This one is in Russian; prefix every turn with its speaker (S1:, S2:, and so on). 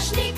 S1: страшный